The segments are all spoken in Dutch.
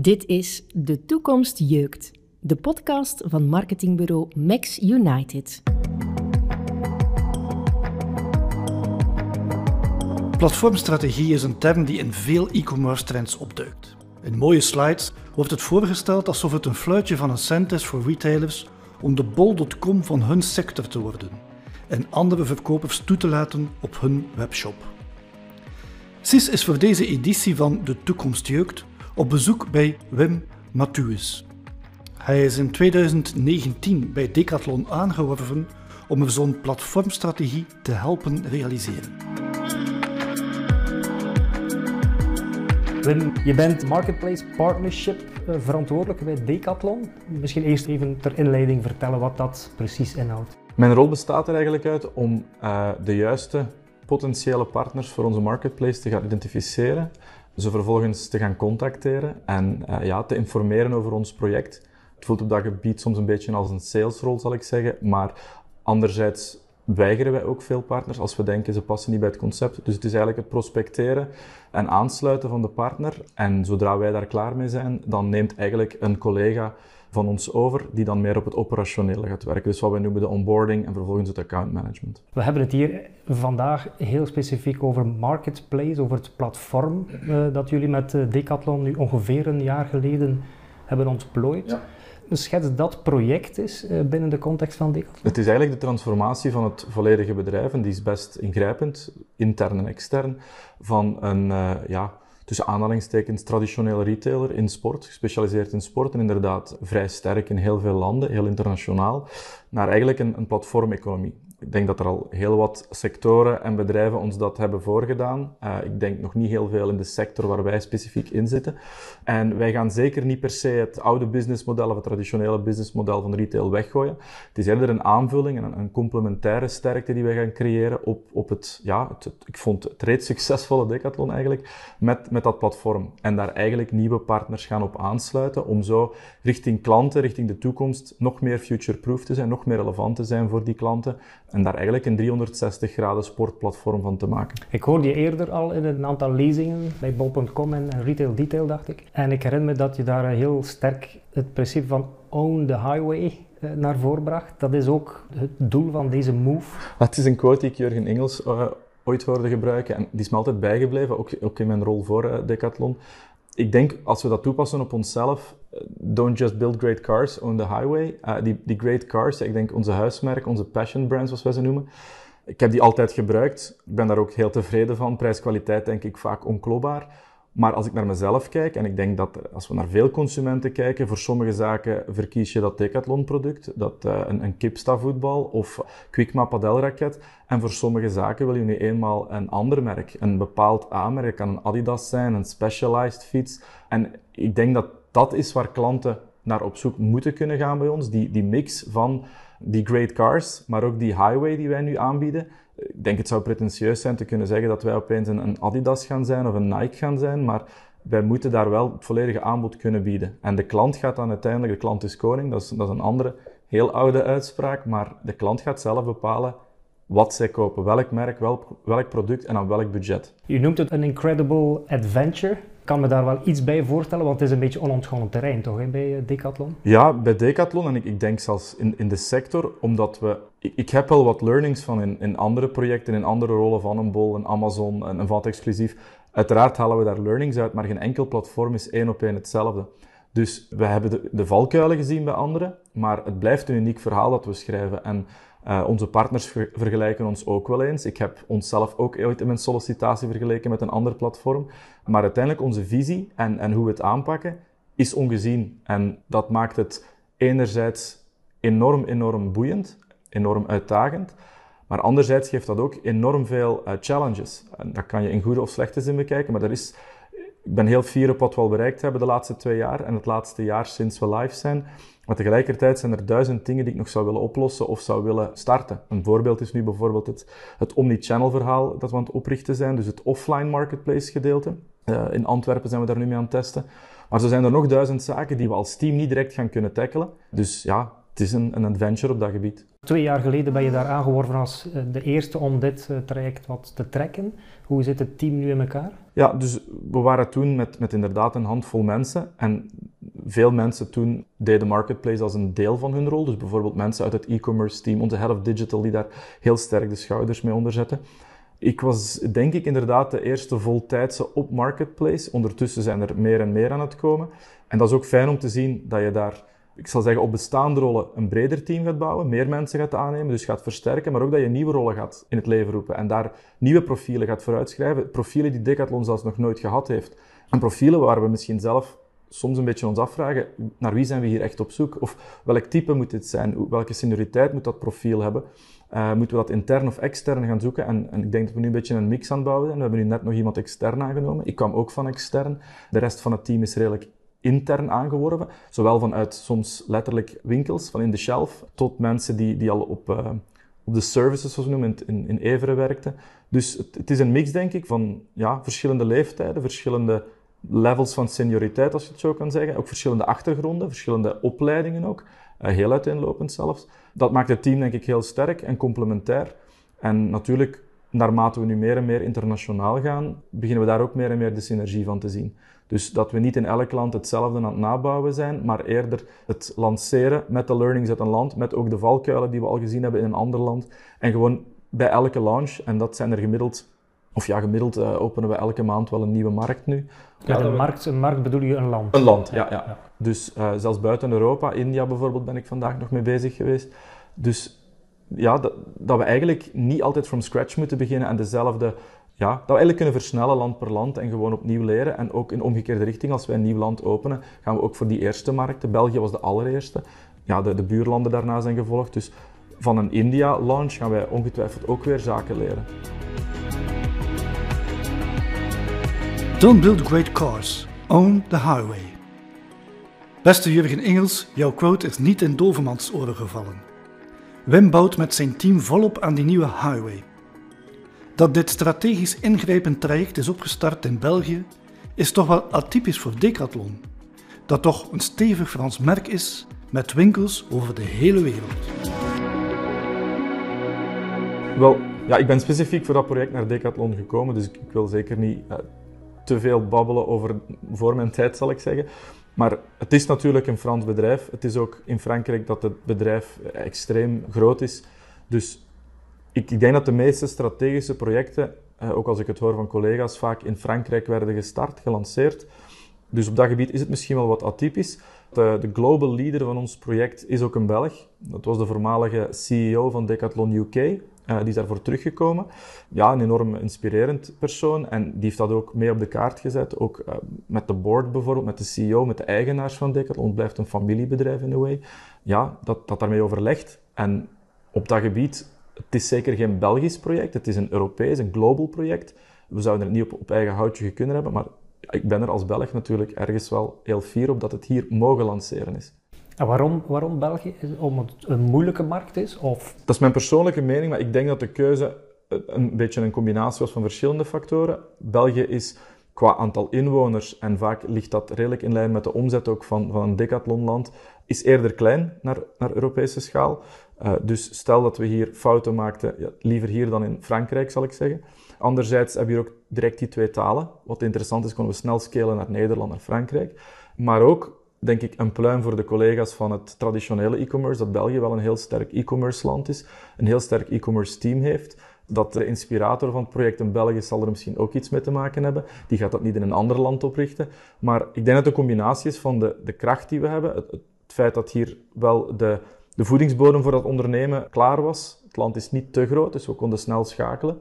Dit is De Toekomst Jeukt, de podcast van marketingbureau Max United. Platformstrategie is een term die in veel e-commerce trends opduikt. In mooie slides wordt het voorgesteld alsof het een fluitje van een cent is voor retailers om de bol.com van hun sector te worden en andere verkopers toe te laten op hun webshop. CIS is voor deze editie van De Toekomst Jeukt op bezoek bij Wim Mathues. Hij is in 2019 bij Decathlon aangeworven om zo'n platformstrategie te helpen realiseren. Wim, je bent Marketplace Partnership eh, verantwoordelijk bij Decathlon. Misschien eerst even ter inleiding vertellen wat dat precies inhoudt. Mijn rol bestaat er eigenlijk uit om uh, de juiste potentiële partners voor onze marketplace te gaan identificeren, ze vervolgens te gaan contacteren en uh, ja, te informeren over ons project. Het voelt op dat gebied soms een beetje als een salesrol, zal ik zeggen, maar anderzijds weigeren wij ook veel partners als we denken ze passen niet bij het concept. Dus het is eigenlijk het prospecteren en aansluiten van de partner. En zodra wij daar klaar mee zijn, dan neemt eigenlijk een collega van ons over, die dan meer op het operationele gaat werken. Dus wat wij noemen de onboarding en vervolgens het account management. We hebben het hier vandaag heel specifiek over Marketplace, over het platform uh, dat jullie met uh, Decathlon nu ongeveer een jaar geleden hebben ontplooid. Ja. Schets dat project is uh, binnen de context van Decathlon? Het is eigenlijk de transformatie van het volledige bedrijf en die is best ingrijpend, intern en extern, van een ja, tussen aanhalingstekens traditionele retailer in sport, gespecialiseerd in sport en inderdaad vrij sterk in heel veel landen, heel internationaal, naar eigenlijk een, een platformeconomie. Ik denk dat er al heel wat sectoren en bedrijven ons dat hebben voorgedaan. Uh, ik denk nog niet heel veel in de sector waar wij specifiek in zitten. En wij gaan zeker niet per se het oude businessmodel of het traditionele businessmodel van retail weggooien. Het is eerder een aanvulling en een, complementaire sterkte die wij gaan creëren op, op het, ja, het, ik vond het reeds succesvolle Decathlon eigenlijk, met, met dat platform. En daar eigenlijk nieuwe partners gaan op aansluiten om zo richting klanten, richting de toekomst, nog meer future-proof te zijn, nog meer relevant te zijn voor die klanten en daar eigenlijk een 360 graden sportplatform van te maken. Ik hoorde je eerder al in een aantal lezingen bij bol.com en Retail Detail, dacht ik. En ik herinner me dat je daar heel sterk het principe van own the highway eh, naar voren bracht. Dat is ook het doel van deze move. Het is een quote die ik Jurgen Engels uh, ooit hoorde gebruiken en die is me altijd bijgebleven, ook, ook in mijn rol voor uh, Decathlon ik denk als we dat toepassen op onszelf, eh, don't just build great cars on the highway. Uh, die, die great cars, ik denk onze huismerk, onze passion brands, zoals wij ze noemen. Ik heb die altijd gebruikt. Ik ben daar ook heel tevreden van. Prijs-kwaliteit denk ik vaak onkloopbaar. Maar als ik naar mezelf kijk, en ik denk dat als we naar veel consumenten kijken, voor sommige zaken verkies je dat Decathlon-product, dat uh, een, een Kipsta-voetbal of Quickma padelraket. En voor sommige zaken wil je nu eenmaal een ander merk, een bepaald A-merk. Het kan een Adidas zijn, een Specialized fiets. En ik denk dat dat is waar klanten naar op zoek moeten kunnen gaan bij ons. Die, die mix van die great cars, maar ook die highway die wij nu aanbieden ik denk het zou pretentieus zijn te kunnen zeggen dat wij opeens een, een Adidas gaan zijn of een Nike gaan zijn, maar wij moeten daar wel het volledige aanbod kunnen bieden. En de klant gaat dan uiteindelijk, de klant is koning, dat is, dat is een andere, heel oude uitspraak, maar de klant gaat zelf bepalen wat zij kopen, welk merk, welk, welk product en aan welk budget. Je noemt het een incredible adventure kan me daar wel iets bij voorstellen, want het is een beetje onontgonnen terrein toch hè, bij eh, Decathlon? Ja, bij Decathlon en ik, ik denk zelfs in, in de sector, omdat we... Ik, ik heb wel wat learnings van in, in andere projecten, in andere rollen van een Bol, een Amazon, een, een VAT exclusief. Uiteraard halen we daar learnings uit, maar geen enkel platform is één op één hetzelfde. Dus we hebben de, de valkuilen gezien bij anderen, maar het blijft een uniek verhaal dat we schrijven. En uh, onze partners ver vergelijken ons ook wel eens. Ik heb onszelf ook ooit in mijn sollicitatie vergeleken met een ander platform. Maar uiteindelijk onze visie en, en hoe we het aanpakken is ongezien. En dat maakt het enerzijds enorm, enorm boeiend, enorm uitdagend. Maar anderzijds geeft dat ook enorm veel uh, challenges. En dat kan je in goede of slechte zin bekijken, maar er is, ik ben heel fier op wat we al bereikt hebben de laatste twee jaar en het laatste jaar sinds we live zijn. Maar tegelijkertijd zijn er duizend dingen die ik nog zou willen oplossen of zou willen starten. Een voorbeeld is nu bijvoorbeeld het, het omni-channel verhaal dat we aan het oprichten zijn, dus het offline marketplace gedeelte. Uh, in Antwerpen zijn we daar nu mee aan het testen. Maar zo zijn er nog duizend zaken die we als team niet direct gaan kunnen tackelen. Dus ja, het is een, een adventure op dat gebied. Twee jaar geleden ben je daar aangeworven als eh, de eerste om dit eh, traject wat te trekken. Hoe zit het team nu in elkaar? Ja, dus we waren toen met, met inderdaad een handvol mensen. En veel mensen toen deden Marketplace als een deel van hun rol. Dus bijvoorbeeld mensen uit het e-commerce team, onze head of digital, die daar heel sterk de schouders mee onderzetten. Ik was denk ik inderdaad de eerste voltijdse op Marketplace. Ondertussen zijn er meer en meer aan het komen. En dat is ook fijn om te zien dat je daar ik zal zeggen, op bestaande rollen een breder team gaat bouwen, meer mensen gaat aannemen, dus gaat versterken, maar ook dat je nieuwe rollen gaat in het leven roepen en daar nieuwe profielen gaat vooruitschrijven. Profielen die Decathlon zelfs nog nooit gehad heeft. En profielen waar we misschien zelf soms een beetje ons afvragen, naar wie zijn we hier echt op zoek? Of welk type moet dit zijn? Welke senioriteit moet dat profiel hebben? Uh, moeten we dat intern of extern gaan zoeken? En, en, ik denk dat we nu een beetje een mix aan het bouwen zijn. We hebben nu net nog iemand extern aangenomen. Ik kwam ook van extern. De rest van het team is redelijk intern aangeworven. Zowel vanuit soms letterlijk winkels, van in de shelf, tot mensen die, die al op, uh, op de services, zoals we noemen, in, in Everen werkten. Dus het, is een mix, denk ik, van ja, verschillende leeftijden, verschillende levels van senioriteit, als je het zo kan zeggen. Ook verschillende achtergronden, verschillende opleidingen ook. Uh, heel uiteenlopend zelfs. Dat maakt het team, denk ik, heel sterk en complementair. En natuurlijk, naarmate we nu meer en meer internationaal gaan, beginnen we daar ook meer en meer de synergie van te zien. Dus dat we niet in elk land hetzelfde aan het nabouwen zijn, maar eerder het lanceren met de learnings uit een land, met ook de valkuilen die we al gezien hebben in een ander land. En gewoon bij elke launch, en dat zijn er gemiddeld, of ja, gemiddeld uh, openen we elke maand wel een nieuwe markt nu. Ja, een, markt, een markt bedoel je een land? Een land, ja. ja. ja. Dus uh, zelfs buiten Europa, India bijvoorbeeld, ben ik vandaag nog mee bezig geweest. Dus ja, dat, dat we eigenlijk niet altijd from scratch moeten beginnen en dezelfde ja, dat we eigenlijk kunnen versnellen land per land en gewoon opnieuw leren. En ook in omgekeerde richting, als wij een nieuw land openen, gaan we ook voor die eerste markten. België was de allereerste. Ja, de, de buurlanden daarna zijn gevolgd. Dus van een India-launch gaan wij ongetwijfeld ook weer zaken leren. Don't build great cars, own the highway. Beste Jurgen Engels, jouw quote is niet in Dovermans oren gevallen. Wim bouwt met zijn team volop aan die nieuwe highway. Dat dit strategisch ingrijpend traject is opgestart in België, is toch wel atypisch voor Decathlon, dat toch een stevig Frans merk is met winkels over de hele wereld. Wel, ja, ik ben specifiek voor dat project naar Decathlon gekomen, dus ik wil zeker niet uh, te veel babbelen over voor mijn tijd, zal ik zeggen. Maar het is natuurlijk een Frans bedrijf. Het is ook in Frankrijk dat het bedrijf extreem groot is. Dus ik, ik, denk dat de meeste strategische projecten, eh, ook als ik het hoor van collega's, vaak in Frankrijk werden gestart, gelanceerd. Dus op dat gebied is het misschien wel wat atypisch. De, de, global leader van ons project is ook een Belg. Dat was de voormalige CEO van Decathlon UK. Eh, die is daarvoor teruggekomen. Ja, een enorm inspirerend persoon. En die heeft dat ook mee op de kaart gezet. Ook uh, met de board bijvoorbeeld, met de CEO, met de eigenaars van Decathlon. Het blijft een familiebedrijf in a way. Ja, dat, dat daarmee overlegt. En op dat gebied het is zeker geen Belgisch project, het is een Europees, een global project. We zouden het niet op, op eigen houtje kunnen hebben, maar ik ben er als Belg natuurlijk ergens wel heel fier op dat het hier mogen lanceren is. En waarom, waarom België? Om het een moeilijke markt is? Of? Dat is mijn persoonlijke mening, maar ik denk dat de keuze een beetje een combinatie was van verschillende factoren. België is qua aantal inwoners, en vaak ligt dat redelijk in lijn met de omzet ook van, van een decathlonland, is eerder klein naar, naar Europese schaal. Uh, dus stel dat we hier fouten maakten, ja, liever hier dan in Frankrijk, zal ik zeggen. Anderzijds hebben we hier ook direct die twee talen. Wat interessant is, konden we snel scalen naar Nederland, naar Frankrijk. Maar ook, denk ik, een pluim voor de collega's van het traditionele e-commerce, dat België wel een heel sterk e-commerce land is, een heel sterk e-commerce team heeft. Dat de inspirator van het project in België zal er misschien ook iets mee te maken hebben. Die gaat dat niet in een ander land oprichten. Maar ik denk dat een combinatie is van de, de kracht die we hebben, het, het feit dat hier wel de de voedingsbodem voor dat ondernemen klaar was. Het land is niet te groot, dus we konden snel schakelen.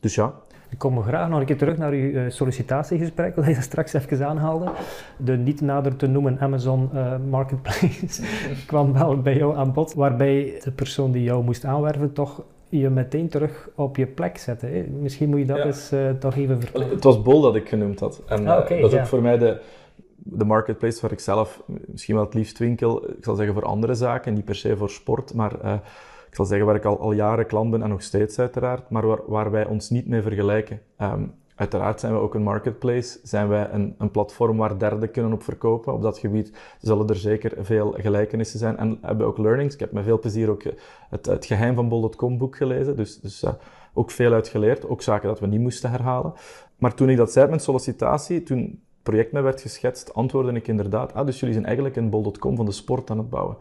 Dus ja. Ik kom graag nog een keer terug naar uw eh, sollicitatiegesprek, dat je straks even aanhaalde. De niet nader te noemen Amazon uh, Marketplace kwam wel bij jou aan bod, waarbij de persoon die jou moest aanwerven toch je meteen terug op je plek zette. Hè? Misschien moet je dat eens uh, toch even vertellen. Het was Bol dat ik genoemd had. En ah, okay, dat is ook voor mij de, de marketplace waar ik zelf misschien wel het liefst winkel, ik zal zeggen voor andere zaken, niet per se voor sport, maar uh, ik zal zeggen waar ik al, al jaren klant ben en nog steeds uiteraard, maar waar, waar wij ons niet mee vergelijken. Um, Uiteraard zijn we ook een marketplace, zijn wij een, een platform waar derden kunnen op verkopen. Op dat gebied zullen er zeker veel gelijkenissen zijn en hebben we ook learnings. Ik heb met veel plezier ook het, het geheim van bol.com boek gelezen, dus, dus uh, ook veel uitgeleerd, ook zaken dat we niet moesten herhalen. Maar toen ik dat zei met sollicitatie, toen het project mij werd geschetst, antwoordde ik inderdaad, ah, dus jullie zijn eigenlijk een bol.com van de sport aan het bouwen.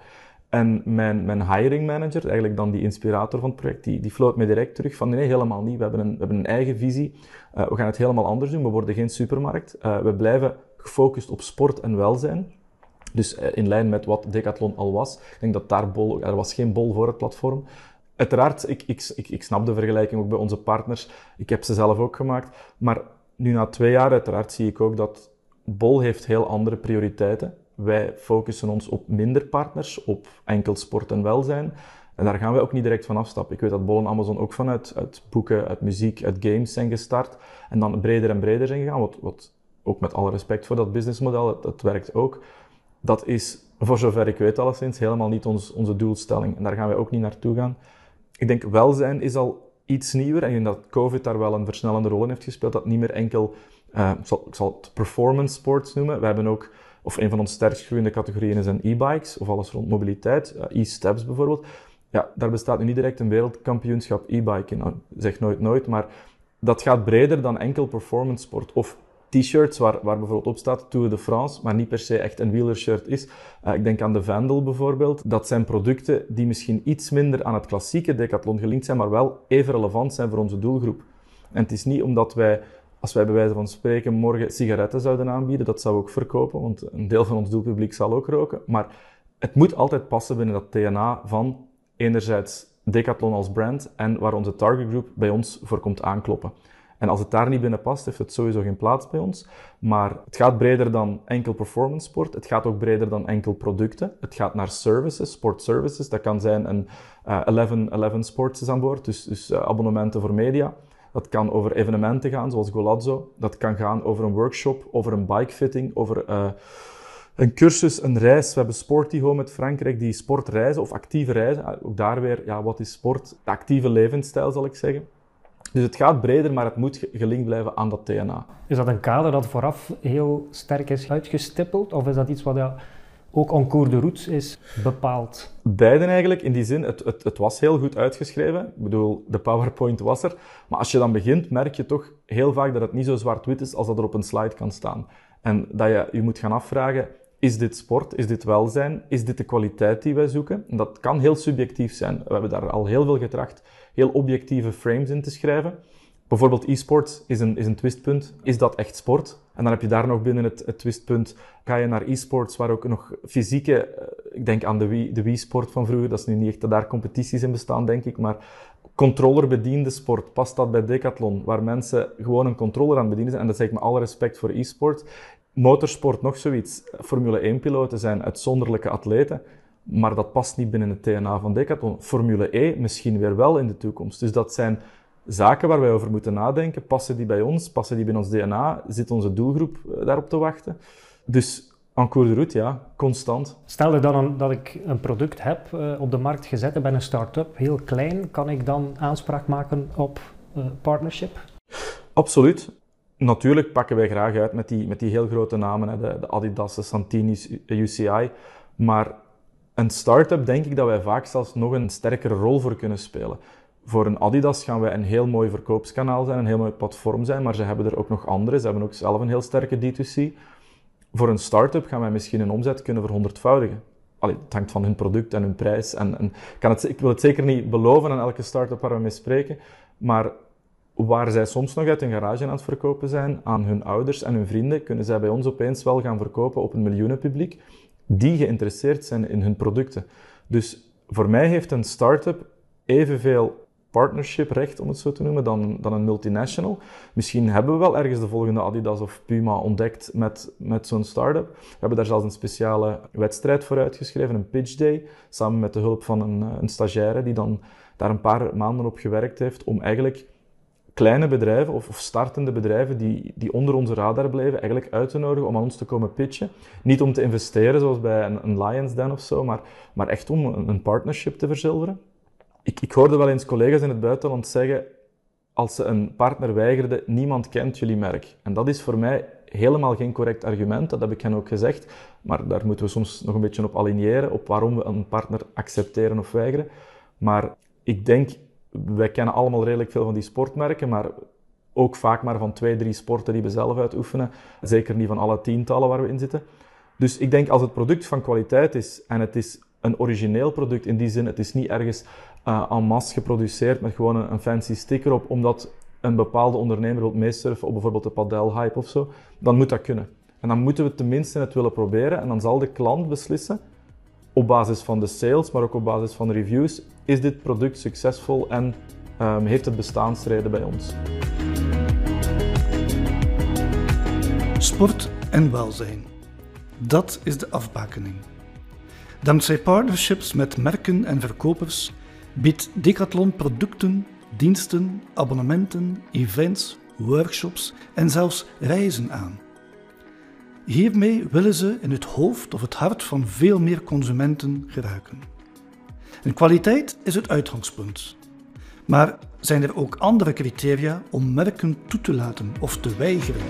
En mijn, mijn hiring manager, eigenlijk dan die inspirator van het project, die, die floot me direct terug van nee, helemaal niet. We hebben een, we hebben een eigen visie. Uh, we gaan het helemaal anders doen. We worden geen supermarkt. Uh, we blijven gefocust op sport en welzijn. Dus uh, in lijn met wat Decathlon al was. Ik denk dat daar bol, er was geen bol voor het platform. Uiteraard, ik, ik, ik, ik snap de vergelijking ook bij onze partners. Ik heb ze zelf ook gemaakt. Maar nu na twee jaar, uiteraard, zie ik ook dat Bol heeft heel andere prioriteiten. Wij focussen ons op minder partners, op enkel sport en welzijn. En daar gaan wij ook niet direct van afstappen. Ik weet dat Bol en Amazon ook vanuit uit boeken, uit muziek, uit games zijn gestart. En dan breder en breder zijn gegaan. Wat, wat ook met alle respect voor dat businessmodel, het werkt ook. Dat is, voor zover ik weet alleszins, helemaal niet ons, onze doelstelling. En daar gaan wij ook niet naartoe gaan. Ik denk welzijn is al iets nieuwer. En ik dat COVID daar wel een versnellende rol in heeft gespeeld. Dat niet meer enkel, ik, zal, ik zal het performance sports noemen. We hebben ook of een van onze sterkst groeiende categorieën zijn e-bikes, of alles rond mobiliteit, e-steps bijvoorbeeld. Ja, daar bestaat nu niet direct een wereldkampioenschap e-bike in. Nou, zeg nooit nooit, maar dat gaat breder dan enkel performance sport. Of t-shirts waar, waar bijvoorbeeld op staat Tour de France, maar niet per se echt een wielershirt is. Uh, ik denk aan de Vandal bijvoorbeeld. Dat zijn producten die misschien iets minder aan het klassieke decathlon gelinkt zijn, maar wel even relevant zijn voor onze doelgroep. En het is niet omdat wij als wij bij wijze van spreken morgen sigaretten zouden aanbieden, dat zou ook verkopen, want een deel van ons doelpubliek zal ook roken. Maar het moet altijd passen binnen dat DNA van enerzijds Decathlon als brand en waar onze target group bij ons voor komt aankloppen. En als het daar niet binnen past, heeft het sowieso geen plaats bij ons. Maar het gaat breder dan enkel performance sport. Het gaat ook breder dan enkel producten. Het gaat naar services, sport services. Dat kan zijn een uh, 11, 11 Sports is aan boord, dus, dus uh, abonnementen voor media. Dat kan over evenementen gaan, zoals Golazzo. Dat kan gaan over een workshop, over een bikefitting, over uh, een cursus, een reis. We hebben Sporty Home met Frankrijk, die sportreizen of actieve reizen. Ah, ook daar weer, ja, wat is sport? actieve levensstijl, zal ik zeggen. Dus het gaat breder, maar het moet gelinkt blijven aan dat DNA. Is dat een kader dat vooraf heel sterk is uitgestippeld? Of is dat iets wat ja, ook en cours de route is bepaald? Beiden eigenlijk, in die zin, het, het, het, was heel goed uitgeschreven. Ik bedoel, de PowerPoint was er. Maar als je dan begint, merk je toch heel vaak dat het niet zo zwart-wit is als dat er op een slide kan staan. En dat je je moet gaan afvragen, is dit sport? Is dit welzijn? Is dit de kwaliteit die wij zoeken? En dat kan heel subjectief zijn. We hebben daar al heel veel getracht, heel objectieve frames in te schrijven. Bijvoorbeeld e-sports is een, is een twistpunt. Is dat echt sport? En dan heb je daar nog binnen het, twistpunt, ga je naar e-sports waar ook nog fysieke, eh, ik denk aan de Wii, de Wii-sport van vroeger, dat is nu niet echt dat daar competities in bestaan, denk ik, maar controllerbediende sport, past dat bij Decathlon, waar mensen gewoon een controller aan bedienen zijn, en dat zeg ik met alle respect voor e-sport. Motorsport, nog zoiets. Formule 1-piloten zijn uitzonderlijke atleten, maar dat past niet binnen het DNA van Decathlon. Formule E misschien weer wel in de toekomst. Dus dat zijn zaken waar wij over moeten nadenken. Passen die bij ons? Passen die bij ons DNA? Zit onze doelgroep eh, daarop te wachten? Dus en cours de route, ja, constant. Stel dan dat ik een product heb uh, op de markt gezet en ben een start-up, heel klein, kan ik dan aanspraak maken op uh, partnership? Absoluut. Natuurlijk pakken wij graag uit met die, met die heel grote namen, hè, de, de Adidas, de Santini, UCI. Maar een start-up denk ik dat wij vaak zelfs nog een sterkere rol voor kunnen spelen voor een Adidas gaan wij een heel mooi verkoopskanaal zijn, een heel mooi platform zijn, maar ze hebben er ook nog andere. Ze hebben ook zelf een heel sterke D2C. Voor een start-up gaan wij misschien een omzet kunnen verhonderdvoudigen. Allee, het hangt van hun product en hun prijs. En, en kan het, ik wil het zeker niet beloven aan elke start-up waar we mee spreken, maar waar zij soms nog uit hun garage aan het verkopen zijn aan hun ouders en hun vrienden, kunnen zij bij ons opeens wel gaan verkopen op een miljoenenpubliek die geïnteresseerd zijn in hun producten. Dus voor mij heeft een start-up evenveel partnership recht, om het zo te noemen, dan, dan een multinational. Misschien hebben we wel ergens de volgende Adidas of Puma ontdekt met, met zo'n start-up. We hebben daar zelfs een speciale wedstrijd voor uitgeschreven, een pitch day, samen met de hulp van een, een stagiaire die dan daar een paar maanden op gewerkt heeft om eigenlijk kleine bedrijven of, startende bedrijven die, die onder onze radar blijven, eigenlijk uit te nodigen om aan ons te komen pitchen. Niet om te investeren zoals bij een, een Lions Den of zo, maar, maar echt om een partnership te verzilveren ik, ik hoorde wel eens collega's in het buitenland zeggen, als ze een partner weigerden, niemand kent jullie merk. En dat is voor mij helemaal geen correct argument, dat heb ik hen ook gezegd. Maar daar moeten we soms nog een beetje op aligneren, op waarom we een partner accepteren of weigeren. Maar ik denk, wij kennen allemaal redelijk veel van die sportmerken, maar ook vaak maar van twee, drie sporten die we zelf uitoefenen. Zeker niet van alle tientallen waar we in zitten. Dus ik denk als het product van kwaliteit is en het is een origineel product in die zin, het is niet ergens uh, en masse geproduceerd met gewoon een, fancy sticker op, omdat een bepaalde ondernemer wil meesurfen op bijvoorbeeld de padel-hype of zo, dan moet dat kunnen. En dan moeten we tenminste het willen proberen en dan zal de klant beslissen, op basis van de sales, maar ook op basis van de reviews, is dit product succesvol en um, heeft het bestaansreden bij ons. Sport en welzijn. Dat is de afbakening. Dankzij partnerships met merken en verkopers biedt Decathlon producten, diensten, abonnementen, events, workshops en zelfs reizen aan. Hiermee willen ze in het hoofd of het hart van veel meer consumenten geraken. En kwaliteit is het uitgangspunt. Maar zijn er ook andere criteria om merken toe te laten of te weigeren?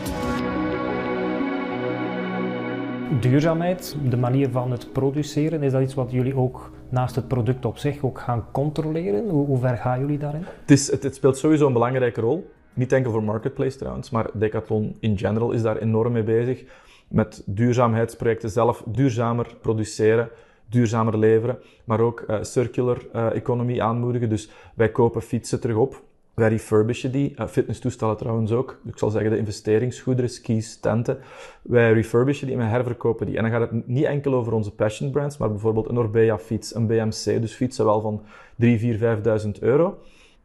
Duurzaamheid, de manier van het produceren, is dat iets wat jullie ook naast het product op zich ook gaan controleren? Hoe, hoe ver gaan jullie daarin? Het, is, het, het, speelt sowieso een belangrijke rol. Niet enkel voor Marketplace trouwens, maar Decathlon in general is daar enorm mee bezig. Met duurzaamheidsprojecten zelf duurzamer produceren, duurzamer leveren, maar ook uh, circular uh, economie aanmoedigen. Dus wij kopen fietsen terug op wij refurbishen die, uh, fitnesstoestellen trouwens ook. Ik zal zeggen de investeringsgoederen, skis, tenten. Wij refurbishen die en wij herverkopen die. En dan gaat het niet enkel over onze passion brands, maar bijvoorbeeld een Orbea fiets, een BMC, dus fietsen wel van 3, 4, 5.000 euro.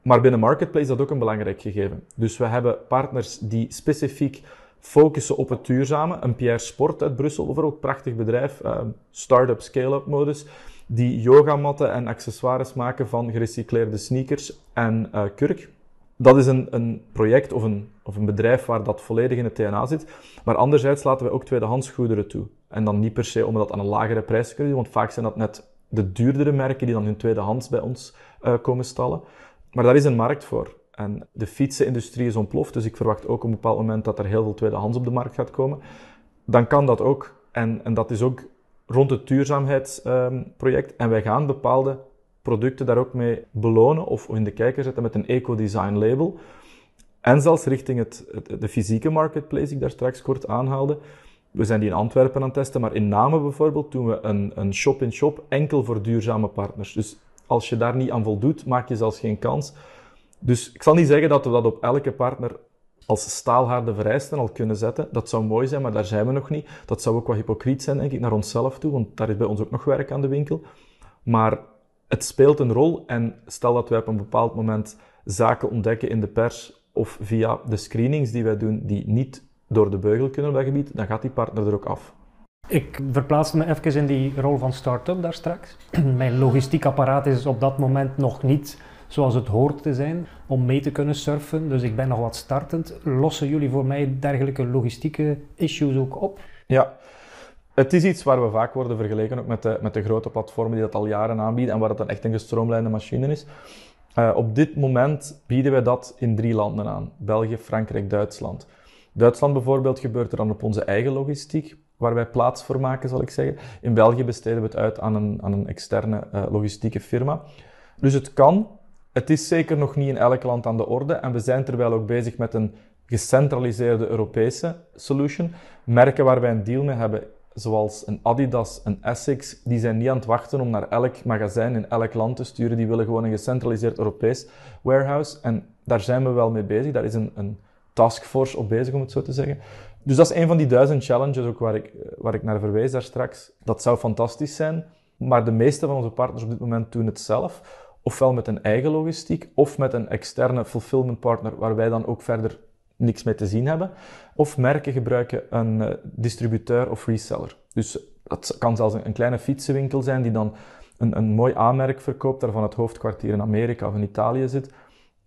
Maar binnen Marketplace is dat ook een belangrijk gegeven. Dus we hebben partners die specifiek focussen op het duurzame. Een Pierre Sport uit Brussel bijvoorbeeld, prachtig bedrijf, uh, start-up, scale-up modus die yogamatten en accessoires maken van gerecycleerde sneakers en uh, kurk dat is een, een project of een, of een bedrijf waar dat volledig in het DNA zit. Maar anderzijds laten we ook tweedehands goederen toe. En dan niet per se om dat aan een lagere prijs te kunnen want vaak zijn dat net de duurdere merken die dan hun tweedehands bij ons uh, komen stallen. Maar daar is een markt voor. En de fietsenindustrie is ontploft, dus ik verwacht ook op een bepaald moment dat er heel veel tweedehands op de markt gaat komen. Dan kan dat ook. En, en dat is ook rond het duurzaamheidsproject. En wij gaan bepaalde producten daar ook mee belonen of in de kijker zetten met een eco-design label. En zelfs richting het, de fysieke marketplace, die ik daar straks kort aanhaalde. We zijn die in Antwerpen aan het testen, maar in Namen bijvoorbeeld doen we een, een shop-in-shop enkel voor duurzame partners. Dus als je daar niet aan voldoet, maak je zelfs geen kans. Dus ik zal niet zeggen dat we dat op elke partner als staalharde vereisten al kunnen zetten. Dat zou mooi zijn, maar daar zijn we nog niet. Dat zou ook wat hypocriet zijn, denk ik, naar onszelf toe, want daar is bij ons ook nog werk aan de winkel. Maar het speelt een rol en stel dat wij op een bepaald moment zaken ontdekken in de pers of via de screenings die wij doen die niet door de beugel kunnen op dat gebied, dan gaat die partner er ook af. Ik verplaatste me even in die rol van start-up daar straks. Mijn logistiek apparaat is op dat moment nog niet zoals het hoort te zijn om mee te kunnen surfen, dus ik ben nog wat startend. Lossen jullie voor mij dergelijke logistieke issues ook op? Ja, het is iets waar we vaak worden vergeleken ook met de, met de grote platformen die dat al jaren aanbieden en waar het dan echt een gestroomlijnde machine is. Uh, op dit moment bieden wij dat in drie landen aan. België, Frankrijk, Duitsland. Duitsland bijvoorbeeld gebeurt er dan op onze eigen logistiek, waar wij plaats voor maken, zal ik zeggen. In België besteden we het uit aan een, aan een externe uh, logistieke firma. Dus het kan. Het is zeker nog niet in elk land aan de orde. En we zijn terwijl ook bezig met een gecentraliseerde Europese solution. Merken waar wij een deal mee hebben zoals een Adidas, een Essex, die zijn niet aan het wachten om naar elk magazijn in elk land te sturen. Die willen gewoon een gecentraliseerd Europees warehouse. En daar zijn we wel mee bezig. Daar is een, een taskforce op bezig, om het zo te zeggen. Dus dat is een van die duizend challenges ook waar ik, waar ik naar verwees daar straks. Dat zou fantastisch zijn. Maar de meeste van onze partners op dit moment doen het zelf. Ofwel met een eigen logistiek, of met een externe fulfillment partner, waar wij dan ook verder niks mee te zien hebben. Of merken gebruiken een uh, distributeur of reseller. Dus dat kan zelfs een, een, kleine fietsenwinkel zijn die dan een, een mooi aanmerk verkoopt, daarvan het hoofdkwartier in Amerika of in Italië zit.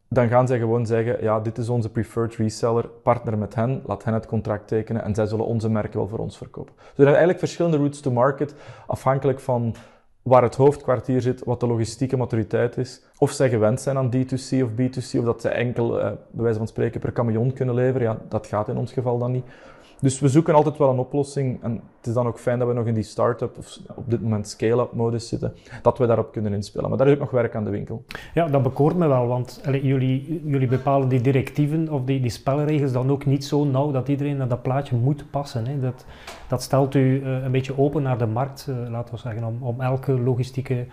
Dan gaan zij gewoon zeggen, ja, dit is onze preferred reseller, partner met hen, laat hen het contract tekenen en zij zullen onze merken wel voor ons verkopen. Dus er zijn eigenlijk verschillende routes to market, afhankelijk van waar het hoofdkwartier zit, wat de logistieke maturiteit is. Of zij gewend zijn aan D2C of B2C, of dat zij enkel, uh, bij wijze van spreken, per camion kunnen leveren. Ja, dat gaat in ons geval dan niet. Dus we zoeken altijd wel een oplossing. En het is dan ook fijn dat we nog in die start-up of op dit moment scale-up modus zitten, dat we daarop kunnen inspelen. Maar daar is ook nog werk aan de winkel. Ja, dat bekoort me wel, want jullie, jullie bepalen die directieven of die, die spelregels dan ook niet zo nauw dat iedereen naar dat plaatje moet passen. Hè. Dat, dat stelt u uh, een beetje open naar de markt, uh, laten we zeggen, om, om elke logistieke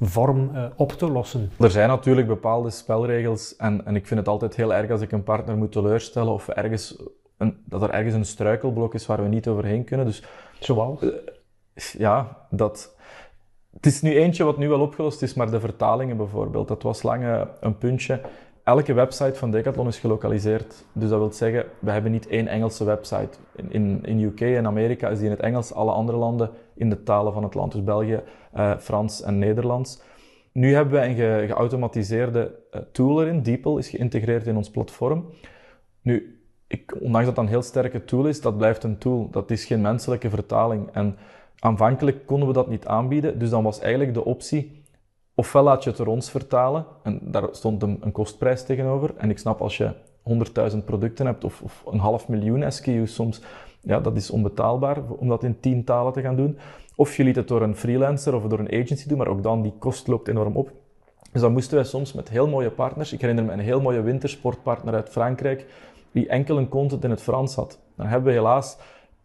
vorm uh, op te lossen. Er zijn natuurlijk bepaalde spelregels en, en ik vind het altijd heel erg als ik een partner moet teleurstellen of ergens dat er ergens een struikelblok is waar we niet overheen kunnen. Dus, Zoals? Uh, ja, dat... Het is nu eentje wat nu wel opgelost is, maar de vertalingen bijvoorbeeld, dat was lang uh, een puntje. Elke website van Decathlon is gelokaliseerd. Dus dat wil zeggen, we hebben niet één Engelse website. In, in, in UK en Amerika is die in het Engels, alle andere landen in de talen van het land. Dus België, uh, Frans en Nederlands. Nu hebben we een ge geautomatiseerde uh, tool erin. DeepL is geïntegreerd in ons platform. Nu, ik, ondanks dat dat een heel sterke tool is, dat blijft een tool. Dat is geen menselijke vertaling. En aanvankelijk konden we dat niet aanbieden, dus dan was eigenlijk de optie, ofwel laat je het door ons vertalen, en daar stond een, een kostprijs tegenover. En ik snap als je 100.000 producten hebt, of, of, een half miljoen SKU's soms, ja, dat is onbetaalbaar om dat in tien talen te gaan doen. Of je liet het door een freelancer of door een agency doen, maar ook dan, die kost loopt enorm op. Dus dan moesten wij soms met heel mooie partners, ik herinner me een heel mooie wintersportpartner uit Frankrijk, die enkel een content in het Frans had. Dan hebben we helaas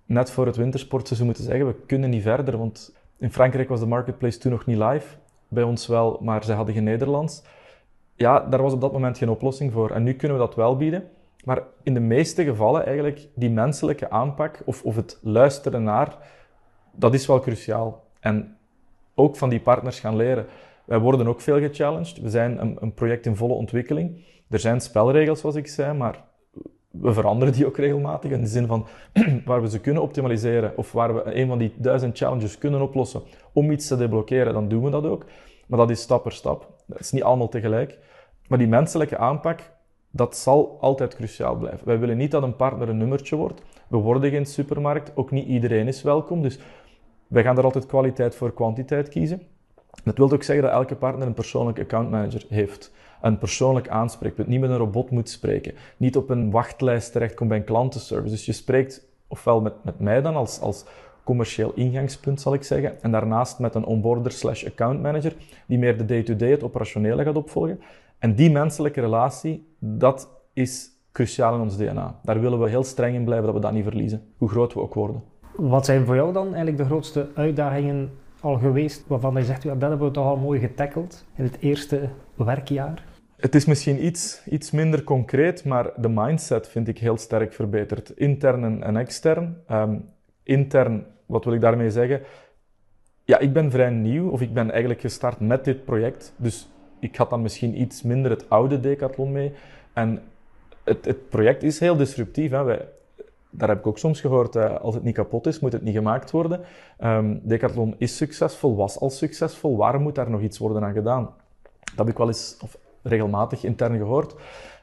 net voor het wintersportseizoen moeten zeggen, we kunnen niet verder, want in Frankrijk was de marketplace toen nog niet live. Bij ons wel, maar zij hadden geen Nederlands. Ja, daar was op dat moment geen oplossing voor. En nu kunnen we dat wel bieden. Maar in de meeste gevallen eigenlijk die menselijke aanpak of, of het luisteren naar, dat is wel cruciaal. En ook van die partners gaan leren. Wij worden ook veel gechallenged. We zijn een, een project in volle ontwikkeling. Er zijn spelregels, zoals ik zei, maar we veranderen die ook regelmatig in de zin van waar we ze kunnen optimaliseren of waar we een van die duizend challenges kunnen oplossen om iets te deblokkeren, dan doen we dat ook. Maar dat is stap per stap. Dat is niet allemaal tegelijk. Maar die menselijke aanpak, dat zal altijd cruciaal blijven. Wij willen niet dat een partner een nummertje wordt. We worden geen supermarkt. Ook niet iedereen is welkom. Dus wij gaan er altijd kwaliteit voor kwantiteit kiezen. Dat wil ook zeggen dat elke partner een persoonlijke accountmanager heeft een persoonlijk aanspreekpunt, niet met een robot moet spreken, niet op een wachtlijst terechtkomt bij een klantenservice. Dus je spreekt ofwel met, met mij dan als, als commercieel ingangspunt, zal ik zeggen, en daarnaast met een onboarder slash account manager, die meer de day-to-day, het operationele gaat opvolgen. En die menselijke relatie, dat is cruciaal in ons DNA. Daar willen we heel streng in blijven, dat we dat niet verliezen, hoe groot we ook worden. Wat zijn voor jou dan eigenlijk de grootste uitdagingen al geweest, waarvan je zegt, ja, dat hebben we toch al mooi getackeld in het eerste werkjaar? Het is misschien iets, iets minder concreet, maar de mindset vind ik heel sterk verbeterd. Intern en, extern. Um, intern, wat wil ik daarmee zeggen? Ja, ik ben vrij nieuw, of ik ben eigenlijk gestart met dit project. Dus ik had dan misschien iets minder het oude Decathlon mee. En het, het project is heel disruptief. Hè. Wij, daar heb ik ook soms gehoord, uh, als het niet kapot is, moet het niet gemaakt worden. Um, Decathlon is succesvol, was al succesvol. Waarom moet daar nog iets worden aan gedaan? Dat heb ik wel eens, of regelmatig intern gehoord.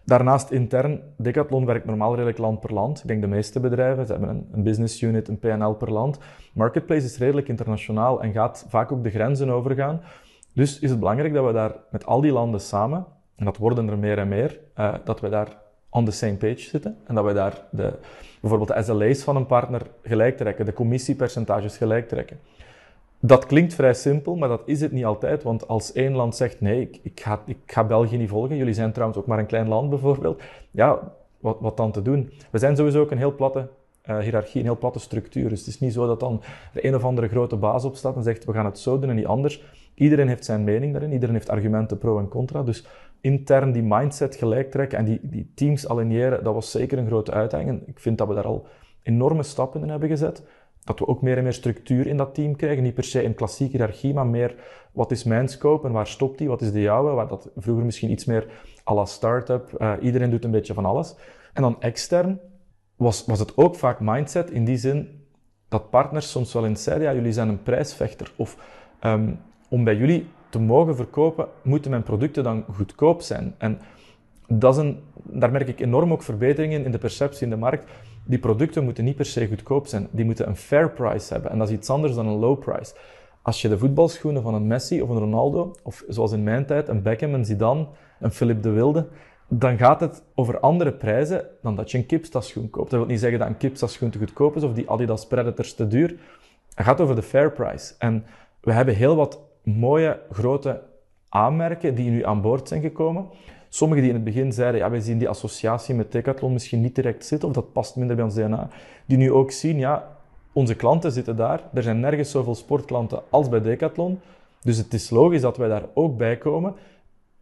Daarnaast intern, Decathlon werkt normaal redelijk land per land. Ik denk de meeste bedrijven, ze hebben een, business unit, een PNL per land. Marketplace is redelijk internationaal en gaat vaak ook de grenzen overgaan. Dus is het belangrijk dat we daar met al die landen samen, en dat worden er meer en meer, uh, dat we daar on the same page zitten en dat we daar de, bijvoorbeeld de SLA's van een partner gelijk trekken, de commissiepercentages gelijk trekken. Dat klinkt vrij simpel, maar dat is het niet altijd. Want als één land zegt, nee, ik, ik, ga, ik ga België niet volgen, jullie zijn trouwens ook maar een klein land bijvoorbeeld, ja, wat, wat dan te doen? We zijn sowieso ook een heel platte uh, hiërarchie, een heel platte structuur. Dus het is niet zo dat dan de een of andere grote baas opstaat en zegt, we gaan het zo doen en niet anders. Iedereen heeft zijn mening daarin, iedereen heeft argumenten pro en contra. Dus intern die mindset gelijk trekken en die, die teams aligneren, dat was zeker een grote uitdaging. ik vind dat we daar al enorme stappen in hebben gezet dat we ook meer en meer structuur in dat team krijgen. Niet per se een klassieke hiërarchie, maar meer wat is mijn scope en waar stopt die? Wat is de jouwe? Dat vroeger misschien iets meer à la start-up. Uh, iedereen doet een beetje van alles. En dan extern was, was het ook vaak mindset in die zin dat partners soms wel eens zeiden, ja, jullie zijn een prijsvechter. Of um, om bij jullie te mogen verkopen, moeten mijn producten dan goedkoop zijn. En dat is een, daar merk ik enorm ook verbeteringen in de perceptie in de markt die producten moeten niet per se goedkoop zijn. Die moeten een fair price hebben. En dat is iets anders dan een low price. Als je de voetbalschoenen van een Messi of een Ronaldo, of zoals in mijn tijd een Beckham, een Zidane, een Philip de Wilde, dan gaat het over andere prijzen dan dat je een Kipsta-schoen koopt. Dat wil niet zeggen dat een Kipsta-schoen te goedkoop is of die Adidas Predators te duur. Het gaat over de fair price. En we hebben heel wat mooie, grote aanmerken die nu aan boord zijn gekomen. Sommigen die in het begin zeiden, ja, wij zien die associatie met Decathlon misschien niet direct zitten, of dat past minder bij ons DNA. Die nu ook zien, ja, onze klanten zitten daar. Er zijn nergens zoveel sportklanten als bij Decathlon. Dus het is logisch dat wij daar ook bij komen.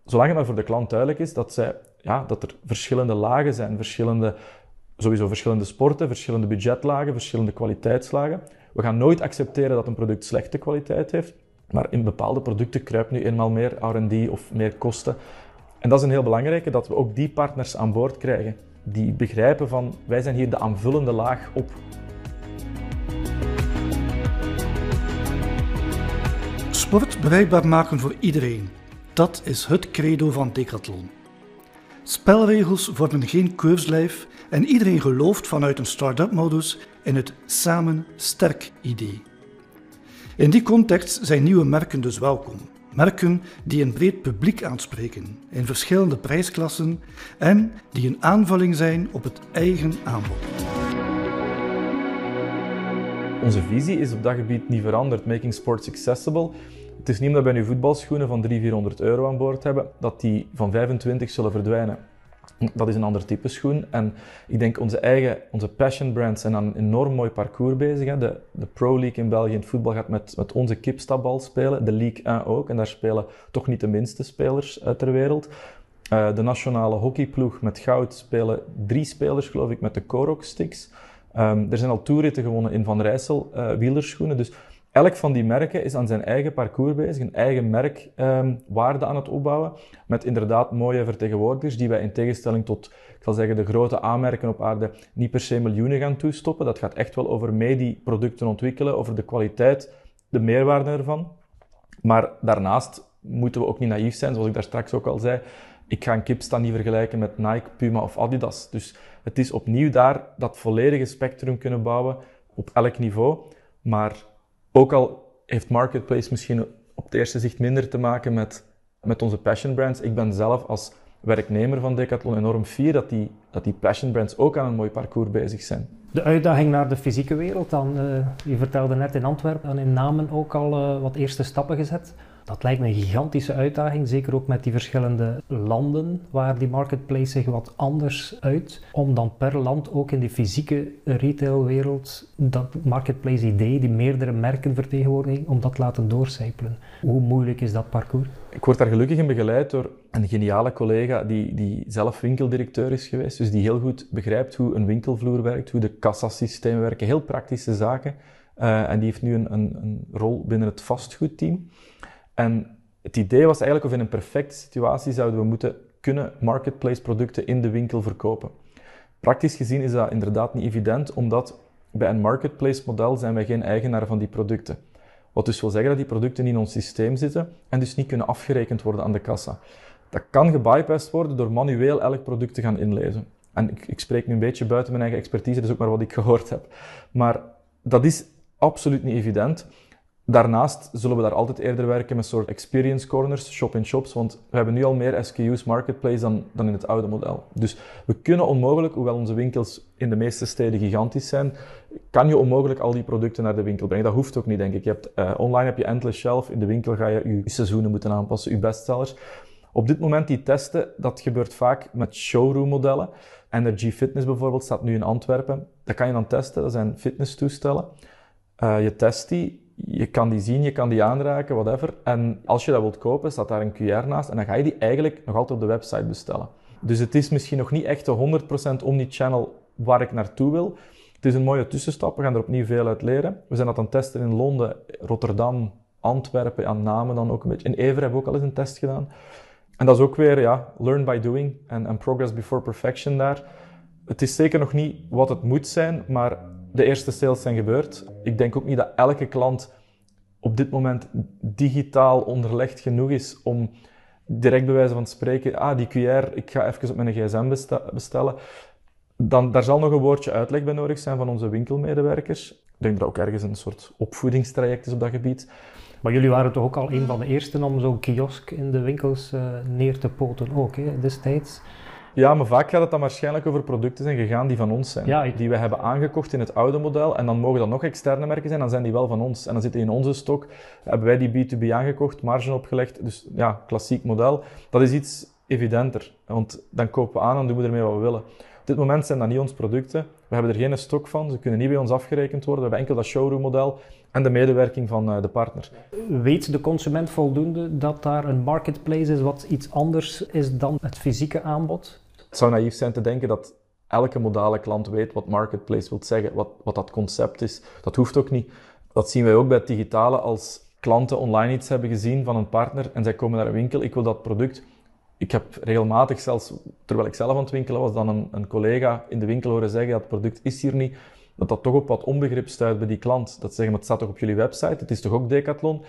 Zolang het maar voor de klant duidelijk is dat, zij, ja, dat er verschillende lagen zijn, verschillende, sowieso verschillende sporten, verschillende budgetlagen, verschillende kwaliteitslagen. We gaan nooit accepteren dat een product slechte kwaliteit heeft, maar in bepaalde producten kruipt nu eenmaal meer R&D of meer kosten. En dat is een heel belangrijke, dat we ook die partners aan boord krijgen, die begrijpen van wij zijn hier de aanvullende laag op. Sport bereikbaar maken voor iedereen. Dat is het credo van Decathlon. Spelregels vormen geen keurslijf en iedereen gelooft vanuit een start-up modus in het samen sterk idee. In die context zijn nieuwe merken dus welkom. Merken die een breed publiek aanspreken in verschillende prijsklassen en die een aanvulling zijn op het eigen aanbod. Onze visie is op dat gebied niet veranderd. Making sports accessible. Het is niet omdat wij nu voetbalschoenen van 300, 400 euro aan boord hebben, dat die van 25 zullen verdwijnen. Dat is een ander type schoen. En ik denk onze eigen, onze passion brands zijn aan een enorm mooi parcours bezig. Hè. De, de Pro League in België in het voetbal gaat met, met onze kipstabal spelen. De League 1 ook. En daar spelen toch niet de minste spelers ter wereld. Uh, de nationale hockeyploeg met goud spelen drie spelers, geloof ik, met de Korok sticks. Um, er zijn al toeritten gewonnen in Van Rijssel uh, wielerschoenen. Dus elk van die merken is aan zijn eigen parcours bezig, een eigen merkwaarde um, aan het opbouwen, met inderdaad mooie vertegenwoordigers die wij in tegenstelling tot, ik zal zeggen, de grote aanmerken op aarde niet per se miljoenen gaan toestoppen. Dat gaat echt wel over mee die producten ontwikkelen, over de kwaliteit, de meerwaarde ervan. Maar daarnaast moeten we ook niet naïef zijn, zoals ik daar straks ook al zei. Ik ga een kipsta niet vergelijken met Nike, Puma of Adidas. Dus het is opnieuw daar dat volledige spectrum kunnen bouwen op elk niveau. Maar ook al heeft Marketplace misschien op het eerste zicht minder te maken met, met onze passion brands. Ik ben zelf als werknemer van Decathlon enorm fier dat die, dat die passion brands ook aan een mooi parcours bezig zijn. De uitdaging naar de fysieke wereld dan, uh, je vertelde net in Antwerpen en in Namen ook al uh, wat eerste stappen gezet. Dat lijkt me een gigantische uitdaging, zeker ook met die verschillende landen waar die marketplace zich wat anders uit, om dan per land ook in die fysieke retailwereld dat marketplace idee, die meerdere merken vertegenwoordiging, om dat te laten doorcijpelen. Hoe moeilijk is dat parcours? Ik word daar gelukkig in begeleid door een geniale collega die, die zelf winkeldirecteur is geweest, dus die heel goed begrijpt hoe een winkelvloer werkt, hoe de kassasystemen werken, heel praktische zaken. Uh, en die heeft nu een, een, een rol binnen het vastgoedteam. En het idee was eigenlijk of in een perfecte situatie zouden we moeten kunnen marketplace producten in de winkel verkopen. Praktisch gezien is dat inderdaad niet evident, omdat bij een marketplace model zijn wij geen eigenaar van die producten. Wat dus wil zeggen dat die producten in ons systeem zitten en dus niet kunnen afgerekend worden aan de kassa. Dat kan gebypassed worden door manueel elk product te gaan inlezen. En ik, ik spreek nu een beetje buiten mijn eigen expertise, dus ook maar wat ik gehoord heb. Maar dat is absoluut niet evident. Daarnaast zullen we daar altijd eerder werken met soort experience corners, shop-in-shops, want we hebben nu al meer SKU's marketplace dan, dan in het oude model. Dus we kunnen onmogelijk, hoewel onze winkels in de meeste steden gigantisch zijn, kan je onmogelijk al die producten naar de winkel brengen. Dat hoeft ook niet, denk ik. Je hebt, uh, online heb je endless shelf, in de winkel ga je je seizoenen moeten aanpassen, je bestsellers. Op dit moment die testen, dat gebeurt vaak met showroom modellen. Energy Fitness bijvoorbeeld staat nu in Antwerpen. Dat kan je dan testen, dat zijn fitnesstoestellen. Uh, je test die, je kan die zien, je kan die aanraken, whatever. En als je dat wilt kopen, staat daar een QR naast en dan ga je die eigenlijk nog altijd op de website bestellen. Dus het is misschien nog niet echt de 100% omnichannel waar ik naartoe wil. Het is een mooie tussenstap, we gaan er opnieuw veel uit leren. We zijn dat aan het testen in Londen, Rotterdam, Antwerpen, aan Namen dan ook een beetje. In Ever hebben we ook al eens een test gedaan. En dat is ook weer, ja, learn by doing en progress before perfection daar. Het is zeker nog niet wat het moet zijn, maar de eerste sales zijn gebeurd. Ik denk ook niet dat elke klant op dit moment digitaal onderlegd genoeg is om direct bij wijze van spreken, ah, die QR, ik ga even op mijn gsm bestellen. Dan, daar zal nog een woordje uitleg bij nodig zijn van onze winkelmedewerkers. Ik denk dat ook ergens een soort opvoedingstraject is op dat gebied. Maar jullie waren toch ook al een van de eersten om zo'n kiosk in de winkels uh, neer te poten ook, hè, destijds? Ja, maar vaak gaat het dan waarschijnlijk over producten zijn gegaan die van ons zijn. Die we hebben aangekocht in het oude model. En dan mogen dat nog externe merken zijn, dan zijn die wel van ons. En dan zitten in onze stok, hebben wij die B2B aangekocht, marge opgelegd. Dus ja, klassiek model. Dat is iets evidenter. Want dan kopen we aan en doen we ermee wat we willen. Op dit moment zijn dat niet onze producten. We hebben er geen stok van. Ze kunnen niet bij ons afgerekend worden. We hebben enkel dat showroom-model en de medewerking van eh, de partner. Weet de consument voldoende dat daar een marketplace is wat iets anders is dan het fysieke aanbod? Het zou naïef zijn te denken dat elke modale klant weet wat marketplace wil zeggen, wat, wat dat concept is. Dat hoeft ook niet. Dat zien wij ook bij het digitale als klanten online iets hebben gezien van een partner en zij komen naar een winkel, ik wil dat product. Ik heb regelmatig zelfs, terwijl ik zelf aan het winkelen was, dan een, een collega in de winkel horen zeggen, dat product is hier niet. Dat dat toch op wat onbegrip stuit bij die klant. Dat zeggen, maar het staat toch op jullie website, het is toch ook Decathlon?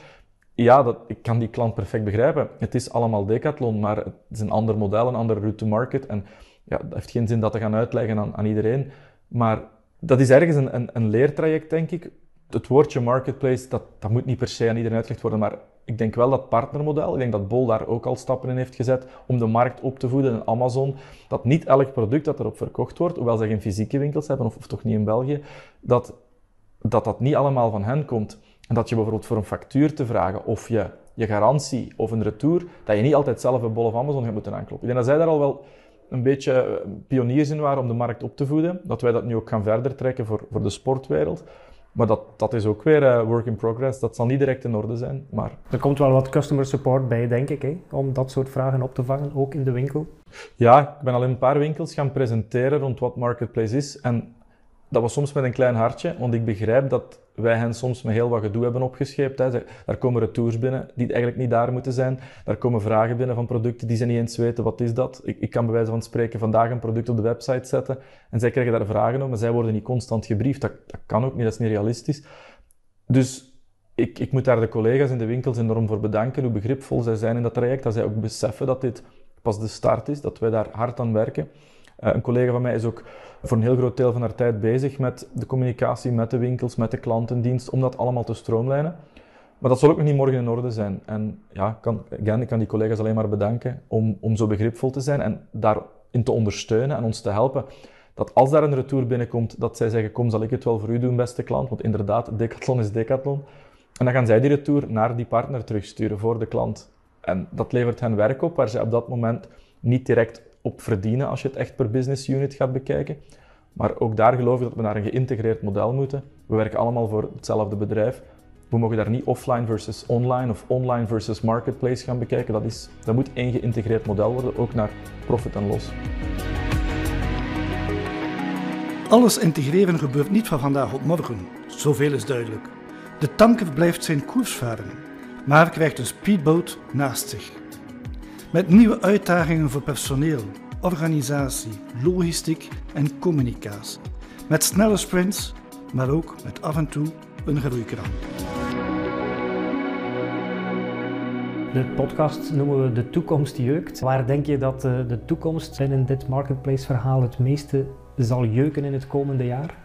Ja, dat, ik kan die klant perfect begrijpen. Het is allemaal Decathlon, maar het is een ander model, een andere route to market. En ja, dat heeft geen zin dat te gaan uitleggen aan, aan iedereen. Maar dat is ergens een, een, een, leertraject, denk ik. Het woordje marketplace, dat, dat moet niet per se aan iedereen uitgelegd worden, maar ik denk wel dat partnermodel, ik denk dat Bol daar ook al stappen in heeft gezet om de markt op te voeden en Amazon, dat niet elk product dat erop verkocht wordt, hoewel ze geen fysieke winkels hebben, of, of toch niet in België, dat, dat dat niet allemaal van hen komt. En dat je bijvoorbeeld voor een factuur te vragen of je, je garantie of een retour, dat je niet altijd zelf bij Bol of Amazon gaat moeten aankloppen. Ik denk dat zij daar al wel een beetje eh, pioniers in waren om de markt op te voeden. Dat wij dat nu ook gaan verder trekken voor, voor de sportwereld. Maar dat, dat is ook weer uh, work in progress. Dat zal niet direct in orde zijn. Maar... Er komt wel wat customer support bij, denk ik, hè? om dat soort vragen op te vangen, ook in de winkel. Ja, ik ben al in een paar winkels gaan presenteren rond wat Marketplace is. En dat was soms met een klein hartje, want ik begrijp dat wij hen soms met heel wat gedoe hebben opgescheept. Hè. Daar komen retours binnen die eigenlijk niet daar moeten zijn. Daar komen vragen binnen van producten die ze niet eens weten. Wat is dat? Ik, ik kan bij wijze van spreken vandaag een product op de website zetten en zij krijgen daar vragen om, maar zij worden niet constant gebriefd. Dat, dat kan ook niet, dat is niet realistisch. Dus ik, ik moet daar de collega's in de winkels enorm voor bedanken, hoe begripvol zij zijn in dat traject, dat zij ook beseffen dat dit pas de start is, dat wij daar hard aan werken. Uh, een collega van mij is ook voor een heel groot deel van haar tijd bezig met de communicatie met de winkels, met de klantendienst, om dat allemaal te stroomlijnen. Maar dat zal ook nog niet morgen in orde zijn. En ja, kan, ik kan die collega's alleen maar bedanken om, om zo begripvol te zijn en daarin te ondersteunen en ons te helpen. Dat als daar een retour binnenkomt, dat zij zeggen, kom, zal ik het wel voor u doen, beste klant. Want inderdaad, Decathlon is Decathlon. En dan gaan zij die retour naar die partner terugsturen voor de klant. En dat levert hen werk op, waar zij op dat moment niet direct op verdienen als je het echt per business unit gaat bekijken. Maar ook daar geloof ik dat we naar een geïntegreerd model moeten. We werken allemaal voor hetzelfde bedrijf. We mogen daar niet offline versus online of online versus marketplace gaan bekijken. Dat, is, dat moet één geïntegreerd model worden, ook naar profit en loss. Alles integreren gebeurt niet van vandaag op morgen. Zoveel is duidelijk. De tanker blijft zijn koers varen, maar krijgt een speedboot naast zich. Met nieuwe uitdagingen voor personeel, organisatie, logistiek en communicatie. Met snelle sprints, maar ook met af en toe een groeikraan. De podcast noemen we De Toekomst Jeukt. Waar denk je dat eh, de toekomst in dit marketplace verhaal het meeste zal jeuken in het komende jaar?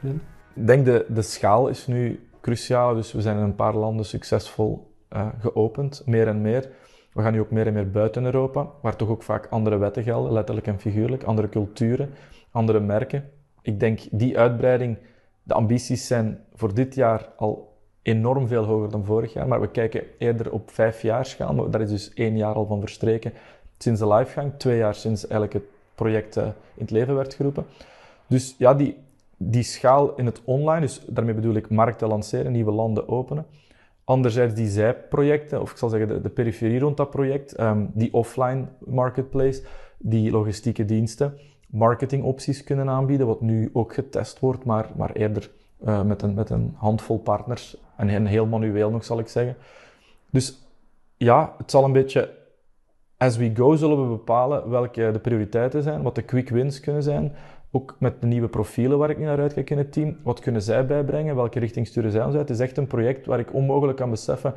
Ik denk de, de schaal is nu cruciaal. Dus we zijn in een paar landen succesvol uh, geopend, meer en meer. We gaan nu ook meer en meer buiten Europa, waar toch ook vaak andere wetten gelden, letterlijk en figuurlijk, andere culturen, andere merken. Ik denk die uitbreiding, de ambities zijn voor dit jaar al enorm veel hoger dan vorig jaar, maar we kijken eerder op vijf jaar schaal, maar daar is dus één jaar al van verstreken sinds de livegang, twee jaar sinds eigenlijk het project uh, in het leven werd geroepen. Dus ja, die, die schaal in het online, dus daarmee bedoel ik markten lanceren, nieuwe landen openen, Anderzijds die zijprojecten, of ik zal zeggen de, periferie rond dat project, um, die offline marketplace, die logistieke diensten, marketingopties kunnen aanbieden, wat nu ook getest wordt, maar, maar eerder uh, met, een, met een handvol partners en heel manueel nog, zal ik zeggen. Dus ja, het zal een beetje as we go zullen we bepalen welke de prioriteiten zijn, wat de quick wins kunnen zijn, ook met de nieuwe profielen waar ik nu naar uitkijk in het team. Wat kunnen zij bijbrengen? Welke richting sturen zij ons uit? Het is echt een project waar ik onmogelijk kan beseffen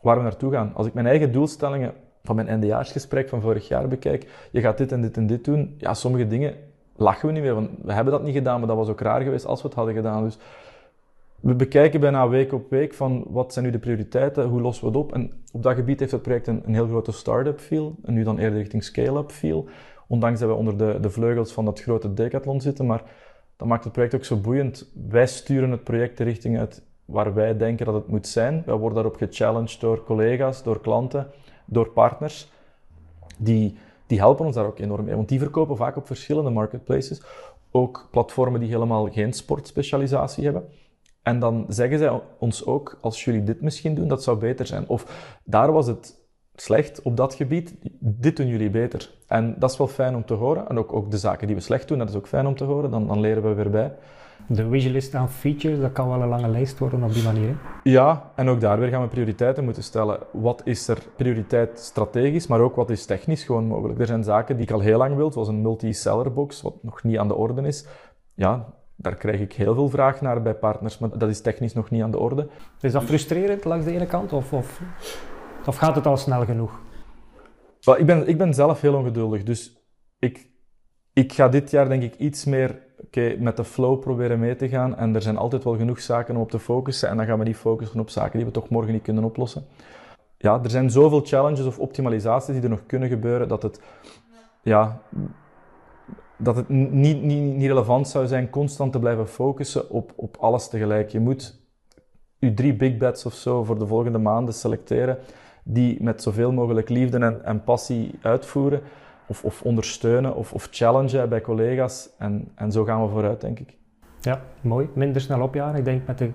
waar we naartoe gaan. Als ik mijn eigen doelstellingen van mijn eindejaarsgesprek van vorig jaar bekijk, je gaat dit en dit en dit doen. Ja, sommige dingen lachen we niet meer, we hebben dat niet gedaan, maar dat was ook raar geweest als we het hadden gedaan. Dus we bekijken bijna week op week van wat zijn nu de prioriteiten, hoe lossen we het op. En op dat gebied heeft het project een, een heel grote start-up feel, en nu dan eerder richting scale-up feel. Ondanks dat we onder de, de vleugels van dat grote decathlon zitten, maar dat maakt het project ook zo boeiend. Wij sturen het project de richting uit waar wij denken dat het moet zijn. Wij worden daarop gechallenged door collega's, door klanten, door partners. Die, die helpen ons daar ook enorm mee, want die verkopen vaak op verschillende marketplaces. Ook platformen die helemaal geen sportspecialisatie hebben. En dan zeggen zij ons ook, als jullie dit misschien doen, dat zou beter zijn. Of daar was het slecht op dat gebied, dit doen jullie beter. En dat is wel fijn om te horen. En ook, ook de zaken die we slecht doen, dat is ook fijn om te horen. Dan, dan leren we weer bij. De wishlist aan features, dat kan wel een lange lijst worden op die manier. Ja, en ook daar weer gaan we prioriteiten moeten stellen. Wat is er prioriteit strategisch, maar ook wat is technisch gewoon mogelijk. Er zijn zaken die ik al heel lang wil, zoals een multi-seller box, wat nog niet aan de orde is. Ja, daar krijg ik heel veel vraag naar bij partners, maar dat is technisch nog niet aan de orde. Is dat frustrerend langs de ene kant, of, of, of gaat het al snel genoeg? Wel, ik, ben, ik ben zelf heel ongeduldig, dus ik, ik ga dit jaar denk ik iets meer okay, met de flow proberen mee te gaan. En er zijn altijd wel genoeg zaken om op te focussen. En dan gaan we niet focussen op zaken die we toch morgen niet kunnen oplossen. Ja, er zijn zoveel challenges of optimalisaties die er nog kunnen gebeuren, dat het, ja, dat het niet, niet, niet relevant zou zijn constant te blijven focussen op, op alles tegelijk. Je moet je drie big bets of zo voor de volgende maanden selecteren, die met zoveel mogelijk liefde en, en passie uitvoeren of, of ondersteunen of, of challengen bij collega's. En, en zo gaan we vooruit, denk ik. Ja, mooi. Minder snel opjaren. Ik denk met de,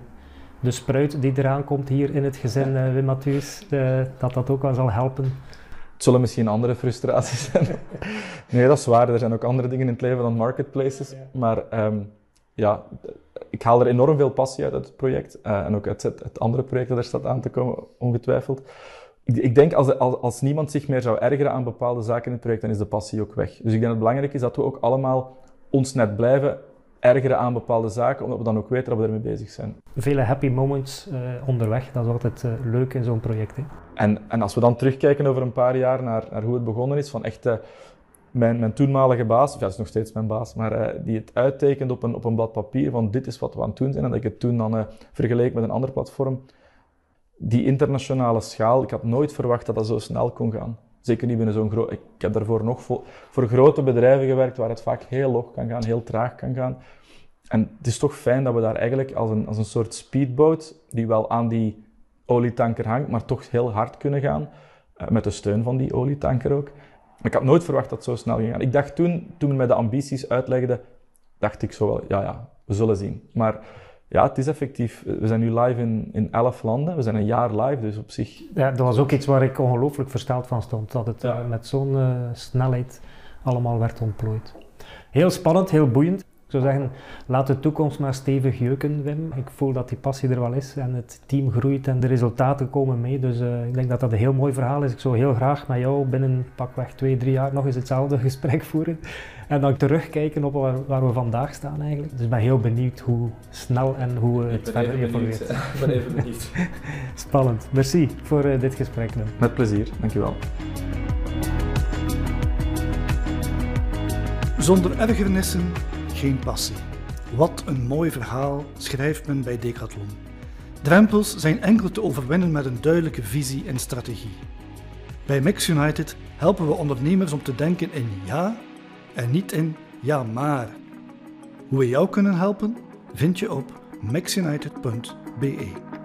de spruit die eraan komt hier in het gezin uh, Wim Mathieu's, uh, dat dat ook wel zal helpen. Het zullen misschien andere frustraties zijn. nee, dat is waar. Er zijn ook andere dingen in het leven dan marketplaces. Maar um, ja, ik haal er enorm veel passie uit, uit het project. Uh, en ook uit het, het andere project dat er staat aan te komen, ongetwijfeld ik, denk als, als, als, niemand zich meer zou ergeren aan bepaalde zaken in het project, dan is de passie ook weg. Dus ik denk dat het belangrijk is dat we ook allemaal ons net blijven ergeren aan bepaalde zaken, omdat we dan ook weten dat we ermee bezig zijn. Vele happy moments uh, onderweg, dat is altijd uh, leuk in zo'n project. Hè? En, en als we dan terugkijken over een paar jaar naar, naar hoe het begonnen is, van echt uh, mijn, mijn toenmalige baas, of ja, dat is nog steeds mijn baas, maar die het uittekent op een, op een blad papier van dit is wat we aan het doen zijn, en dat ik het toen dan vergeleek met een ander platform, die internationale schaal, ik had nooit verwacht dat dat zo snel kon gaan. Zeker niet binnen zo'n groot... Ik heb daarvoor nog voor, voor grote bedrijven gewerkt waar het vaak heel log kan gaan, heel traag kan gaan. En het is toch fijn dat we daar eigenlijk als een, als een soort speedboot, die wel aan die olietanker hangt, maar toch heel hard kunnen gaan, uh, met de steun van die olietanker ook. Maar ik had nooit verwacht dat het zo snel ging gaan. Ik dacht toen, toen men mij de ambities uitlegde, dacht ik zo wel, ja, ja, we zullen zien. Maar ja, het is effectief. We zijn nu live in, in elf landen. We zijn een jaar live, dus op zich... Ja, dat was ook iets waar ik ongelooflijk versteld van stond. Dat het ja. uh, met zo'n uh, snelheid allemaal werd ontplooid. Heel spannend, heel boeiend. Ik zou zeggen, laat de toekomst maar stevig jeuken, Wim. Ik voel dat die passie er wel is en het team groeit en de resultaten komen mee. Dus uh, ik denk dat dat een heel mooi verhaal is. Ik zou heel graag met jou binnen pakweg twee, drie jaar nog eens hetzelfde gesprek voeren. En dan terugkijken op waar, waar, we vandaag staan eigenlijk. Dus ik ben heel benieuwd hoe snel en hoe het verder evolueert. Ik ben even benieuwd. Spannend. Merci voor uh, dit gesprek. Dan. Met plezier, dankjewel. Zonder ergernissen geen passie. Wat een mooi verhaal schrijft men bij Decathlon. Drempels zijn enkel te overwinnen met een duidelijke visie en strategie. Bij Max United helpen we ondernemers om te denken in ja en niet in ja maar. Hoe we jou kunnen helpen, vind je op maxunited.be.